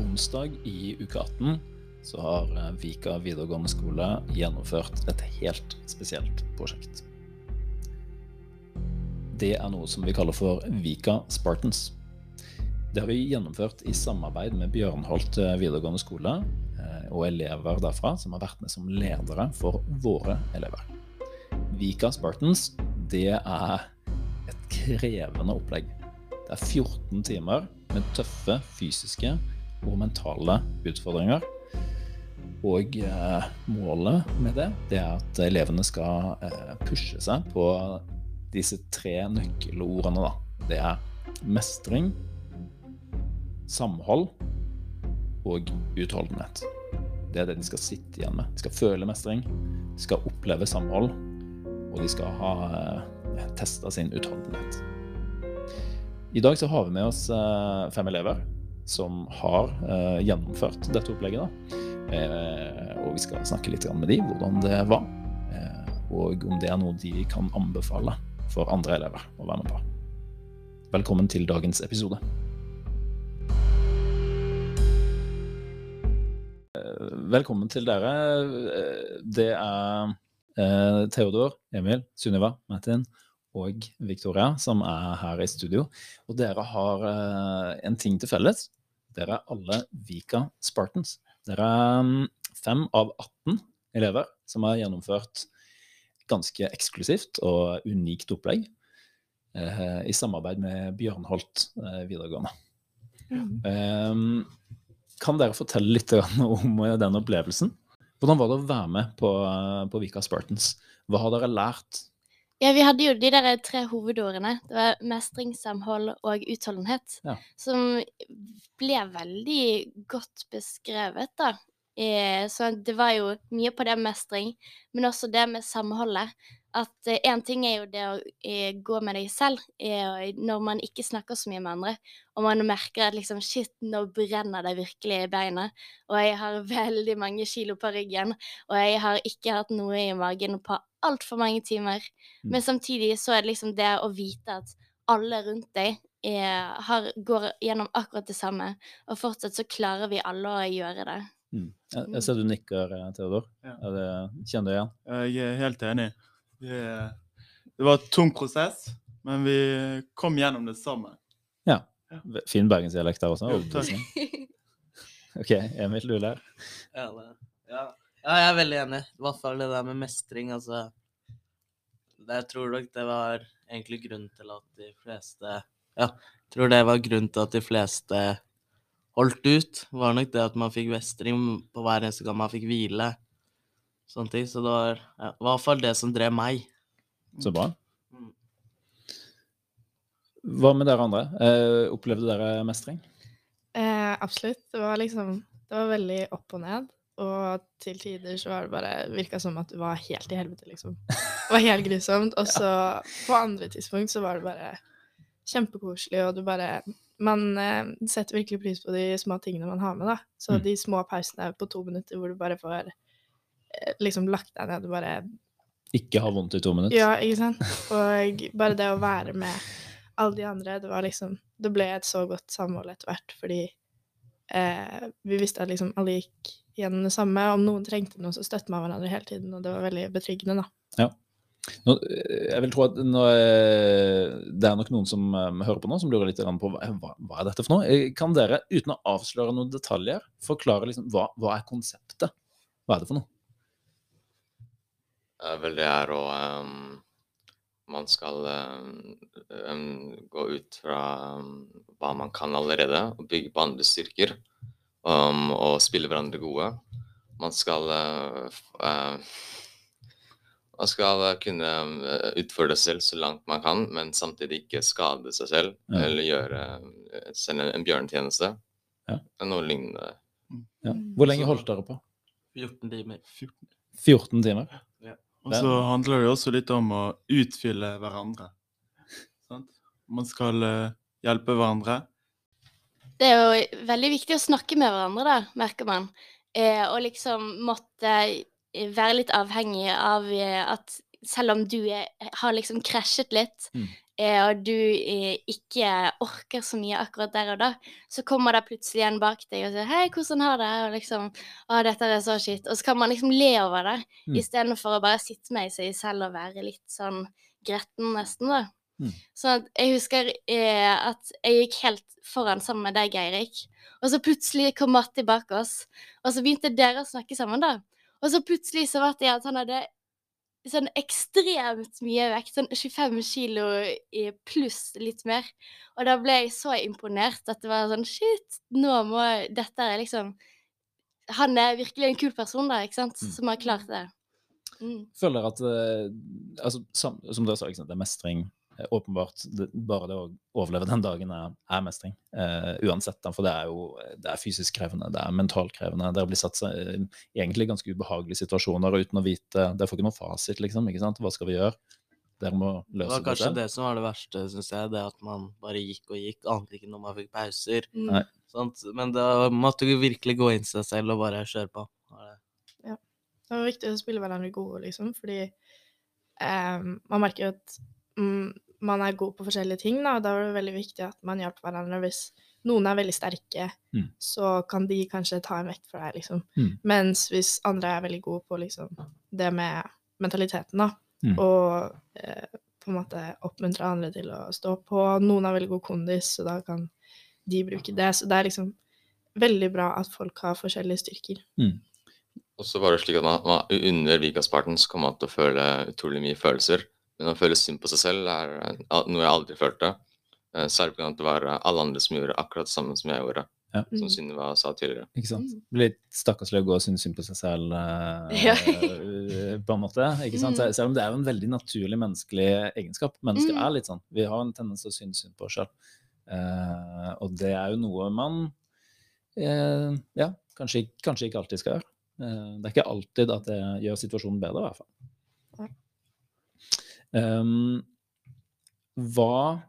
onsdag i uke 18 så har eh, Vika videregående skole gjennomført et helt spesielt prosjekt. Det er noe som vi kaller for Vika Spartans. Det har vi gjennomført i samarbeid med Bjørnholt eh, videregående skole eh, og elever derfra som har vært med som ledere for våre elever. Vika Spartans det er et krevende opplegg. Det er 14 timer med tøffe fysiske og mentale utfordringer. Og eh, målet med det, det er at elevene skal eh, pushe seg på disse tre nøkkelordene. Da. Det er mestring, samhold og utholdenhet. Det er det de skal sitte igjen med. De skal føle mestring, de skal oppleve samhold, og de skal ha eh, testa sin utholdenhet. I dag så har vi med oss eh, fem elever som har eh, gjennomført dette opplegget. Eh, og vi skal snakke litt med dem, hvordan det var. Eh, og om det er noe de kan anbefale for andre elever å være med på. Velkommen til dagens episode. Eh, velkommen til dere. Det er Theodor, Emil, Sunniva, Martin og Victoria som er her i studio. Og dere har en ting til felles. Dere er alle Vika Spartans. Dere er mm, fem av 18 elever som har gjennomført ganske eksklusivt og unikt opplegg eh, i samarbeid med Bjørnholt eh, videregående. Mm. Eh, kan dere fortelle litt om den opplevelsen? Hvordan var det å være med på, på Vika Spartans? Hva har dere lært? Ja, vi hadde jo de der tre hovedordene. Det var mestring, samhold og utholdenhet. Ja. Som ble veldig godt beskrevet, da. Eh, så det var jo mye på det med mestring, men også det med samholdet. At én eh, ting er jo det å eh, gå med deg selv når man ikke snakker så mye med andre, og man merker at liksom shit, nå brenner det virkelig i beina, og jeg har veldig mange kilo på ryggen, og jeg har ikke hatt noe i magen på altfor mange timer. Mm. Men samtidig så er det liksom det å vite at alle rundt deg er, har, går gjennom akkurat det samme, og fortsatt så klarer vi alle å gjøre det. Mm. Jeg, jeg, ser du nikker, eh, Theodor. Ja. Det, kjenner du igjen? Jeg er helt enig. Det, det var en tung prosess, men vi kom gjennom det sammen. Ja. Fin bergensdialekt der også. Jo, OK, Emil, du ler? Ja, ja. Jeg er veldig enig. I hvert fall det der med mestring, altså. Det, jeg tror nok det var egentlig grunnen til at de fleste Ja, jeg tror det var grunnen til at de fleste holdt ut, var nok det at man fikk mestring på hver eneste gang man fikk hvile. Sånne ting. Så det var ja, i hvert fall det som drev meg. Så bra. Mm. Hva med dere andre? Eh, opplevde dere mestring? Eh, absolutt. Det var liksom Det var veldig opp og ned. Og til tider så var det bare Virka som at du var helt i helvete, liksom. Det var helt grusomt. Og så ja. på andre tidspunkt så var det bare kjempekoselig, og du bare Man eh, setter virkelig pris på de små tingene man har med, da. Så mm. de små pausene på to minutter hvor du bare får eh, liksom lagt deg ned og bare Ikke ha vondt i to minutter? Ja, ikke sant. Og bare det å være med alle de andre, det var liksom Det ble et så godt samhold etter hvert, fordi eh, vi visste at liksom alle gikk gjennom det samme. Om noen trengte noe, så støtte man hverandre hele tiden, og det var veldig betryggende, da. Ja. Nå, jeg vil tro at nå, det er nok noen som um, hører på nå, som lurer litt på hva, hva, er dette for noe. Eh, kan dere, uten å avsløre noen detaljer, forklare liksom, hva, hva er konseptet? Hva er det for noe? Vel, det er å um, Man skal um, gå ut fra hva man kan allerede, og bygge på andre styrker um, og spille hverandre gode. Man skal uh, man skal kunne eh, utfordre seg selv så langt man kan, men samtidig ikke skade seg selv ja. eller gjøre sende en bjørnetjeneste. Ja. Noe lignende. Ja. Hvor lenge holdt dere på? 14 timer. 14, 14 timer? Ja. Og så handler det også litt om å utfylle hverandre. Man skal hjelpe hverandre det er jo veldig viktig å snakke med hverandre, da, merker man. Eh, og liksom måtte eh, være litt avhengig av eh, at selv om du er, har liksom krasjet litt, mm. eh, og du eh, ikke orker så mye akkurat der og da, så kommer det plutselig en bak deg og sier 'Hei, hvordan har det?' og liksom 'Å, dette er så skitt'. Og så kan man liksom le over det, mm. istedenfor å bare sitte med seg selv og være litt sånn gretten, nesten, da. Mm. Så jeg husker eh, at jeg gikk helt foran sammen med deg, Eirik. Og så plutselig kom Matti bak oss, og så begynte dere å snakke sammen, da. Og så plutselig så var det at han hadde sånn ekstremt mye vekt, sånn 25 kilo pluss litt mer. Og da ble jeg så imponert at det var sånn Shit, nå må Dette er liksom Han er virkelig en kul person, da, ikke sant, mm. som har klart det. Mm. Føler at uh, altså, som, dere sa, det er mestring Eh, åpenbart bare det å overleve den dagen er, er mestring. Uh, uansett, for det er jo det er fysisk krevende, det er mentalt krevende. Dere blir satt i egentlig ganske ubehagelige situasjoner uten å vite Det får ikke noen fasit, liksom. ikke sant? Hva skal vi gjøre? Dere må løse det. Det var kanskje det, det som var det verste, syns jeg. Det at man bare gikk og gikk, ante ikke når man fikk pauser. Mm. Men da måtte du virkelig gå inn i seg selv og bare kjøre på. Ja. Det var viktig å spille hverandre gode, liksom, fordi um, man merker jo at um, man er god på forskjellige ting, da, og da er det veldig viktig at man hjelper hverandre. Hvis noen er veldig sterke, mm. så kan de kanskje ta en vekt for deg, liksom. Mm. Mens hvis andre er veldig gode på liksom det med mentaliteten, da, mm. og eh, på en måte oppmuntre andre til å stå på Noen har veldig god kondis, så da kan de bruke det. Så det er liksom veldig bra at folk har forskjellige styrker. Mm. Og så var det slik at man, man under Vigasparten så kom man til å føle utrolig mye følelser. Men å føle synd på seg selv er noe jeg aldri følte. Eh, særlig pga. at det var alle andre som gjorde akkurat det samme som jeg gjorde. Ja. Som mm. Synnøve sa tidligere. Ikke sant. Mm. Litt stakkarslig å gå og synes synd på seg selv, eh, ja. på en måte. ikke sant? Mm. Selv om det er jo en veldig naturlig menneskelig egenskap. Mennesker mm. er litt sånn. Vi har en tendens til å synes synd på oss selv. Uh, og det er jo noe man uh, ja, kanskje, kanskje, ikke alltid skal gjøre. Uh, det er ikke alltid at det gjør situasjonen bedre, i hvert fall. Um, hva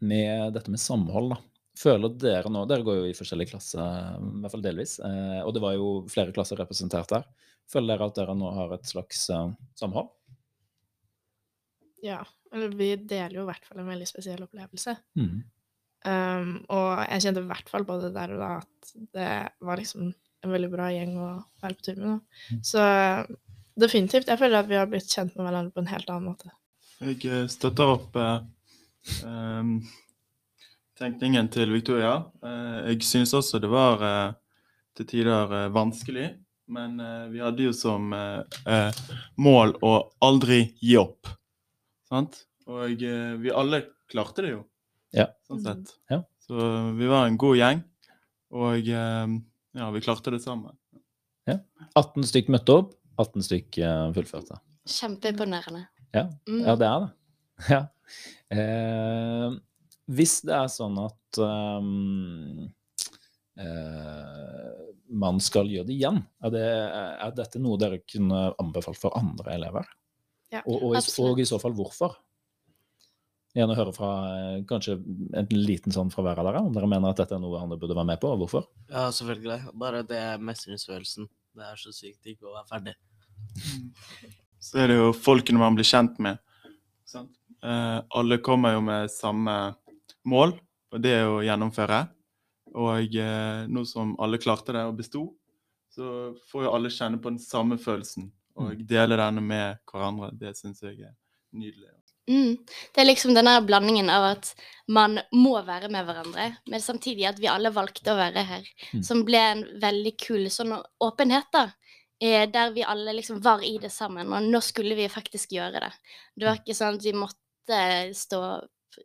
med dette med samhold, da? Føler dere nå Dere går jo i forskjellige klasser, i hvert fall delvis. Eh, og det var jo flere klasser representert der. Føler dere at dere nå har et slags uh, samhold? Ja. Eller vi deler jo i hvert fall en veldig spesiell opplevelse. Mm. Um, og jeg kjente i hvert fall på det der og da at det var liksom en veldig bra gjeng å være på tur med. Mm. Så definitivt. Jeg føler at vi har blitt kjent med hverandre på en helt annen måte. Jeg eh, støtter opp eh, um, tenkningen til Victoria. Eh, jeg synes også det var eh, til tider eh, vanskelig. Men eh, vi hadde jo som mål å aldri gi opp. Sant? Og vi alle klarte det jo, ja. sånn sett. Ja. Så vi var en god gjeng. Og ja, vi klarte det sammen. Ja. 18 stykk møtte opp, 18 stykk fullførte. Kjempeimponerende. Ja, mm. ja det er det. Ja. Eh, hvis det er sånn at um, eh, man skal gjøre det igjen, er, det, er, dette noe dere kunne anbefalt for andre elever? Ja, og, og, i, og, i, så fall hvorfor? Gjerne høre fra eh, kanskje en liten sånn fra hver av dere, om dere mener at dette er noe andre burde være med på, og hvorfor? Ja, selvfølgelig. Bare det mestringsfølelsen. Det er så sykt digg å være ferdig. så er det jo folkene man blir kjent med. Eh, alle kommer jo med samme mål, og det er å gjennomføre. Og eh, nå som alle klarte det og besto, så får jo alle kjenne på den samme følelsen. Og mm. dele denne med hverandre. Det syns jeg er nydelig. Mm. Det er liksom denne blandingen av at man må være med hverandre, men samtidig at vi alle valgte å være her. Mm. Som ble en veldig kul sånn åpenhet, da. Eh, der vi alle liksom var i det sammen, og nå skulle vi faktisk gjøre det. Det var ikke sånn at vi måtte stå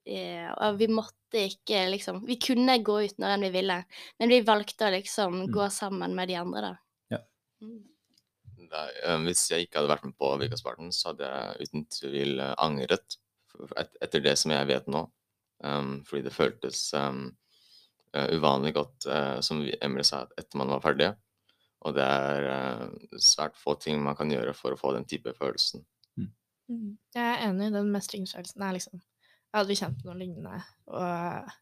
eh, Og vi måtte ikke liksom Vi kunne gå ut når enn vi ville, men vi valgte å liksom mm. gå sammen med de andre, da. Ja. Mm. Nei, eh, hvis jeg ikke hadde vært med på Vikasparten, så hadde jeg uten tvil angret et, etter det som jeg vet nå. Um, fordi det føltes um, uvanlig godt, uh, som Emil sa, etter man var ferdig. Og det er uh, svært få ting man kan gjøre for å få den type følelsen. Mm. mm. Jeg er enig. Den mestringsfølelsen er liksom Jeg hadde kjent noe lignende. Og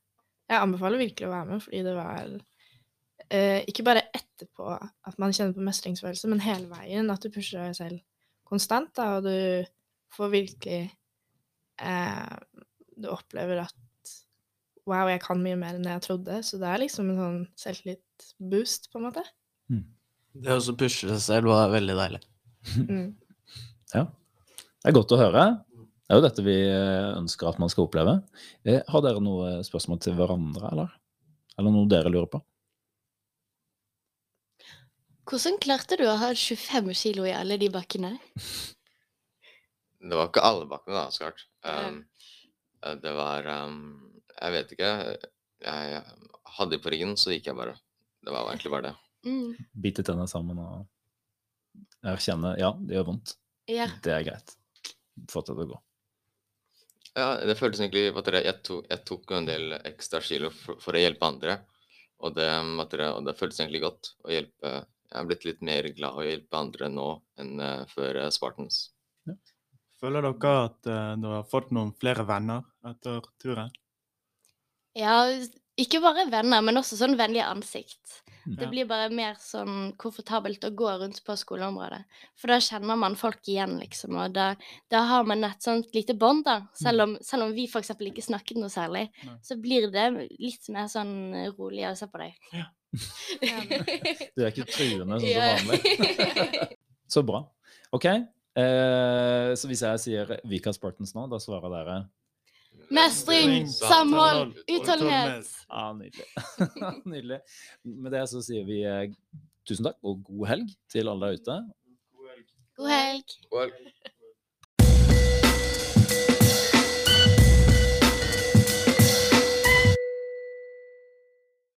jeg anbefaler virkelig å være med, fordi det var uh, ikke bare etterpå at man kjenner på mestringsfølelse, men hele veien. At du pusher deg selv konstant, da, og du får virkelig uh, du opplever at Wow, jeg kan mye mer enn jeg trodde. Så det er liksom en sånn selvtillit-boost, på en måte. Det å pushe seg selv var veldig deilig. Mm. Ja. Det er godt å høre. Det er jo dette vi eh, ønsker at man skal oppleve. Eh, Har dere noe spørsmål til hverandre, eller? Eller noe dere lurer på? Hvordan klarte du å ha 25 kilo i alle de bakkene? Det var ikke alle bakkene, da, så klart. Um, eh, det var um, Jeg vet ikke. Jeg hadde de på ryggen, så gikk jeg bare. Det var egentlig bare det. Mm. Bite tennene sammen og erkjenne ja, det gjør vondt. Ja. Det er greit. Fortsett å gå. Ja, det føltes egentlig at jeg, tok, jeg tok en del ekstra kilo for, for å hjelpe andre. Og det, det, og det føltes egentlig godt å hjelpe. Jeg er blitt litt mer glad i å hjelpe andre nå enn uh, før Spartans. Spartans. Føler dere at uh, dere har fått noen flere venner etter turen? ja, ikke bare venner, men også sånn vennlig ansikt. Mm. Det blir bare mer sånn komfortabelt å gå rundt på skoleområdet. For da kjenner man folk igjen, liksom, og da, da har man et sånt lite bånd, da. Selv om, selv om vi eksempel ikke snakket noe særlig, Nei. så blir det litt mer sånn rolig å se på deg. Ja. Du er ikke truende sånn som vanlig. Så bra. OK. Eh, så hvis jeg sier Vika Spartans nå, da svarer dere Mestring, samhold, utholdenhet. Ja, nydelig. nydelig. Med det så sier vi eh, tusen takk og god helg til alle der ute. God helg. Well.